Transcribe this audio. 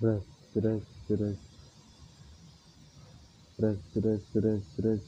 Rest, rest, rest. Rest, rest, rest, rest.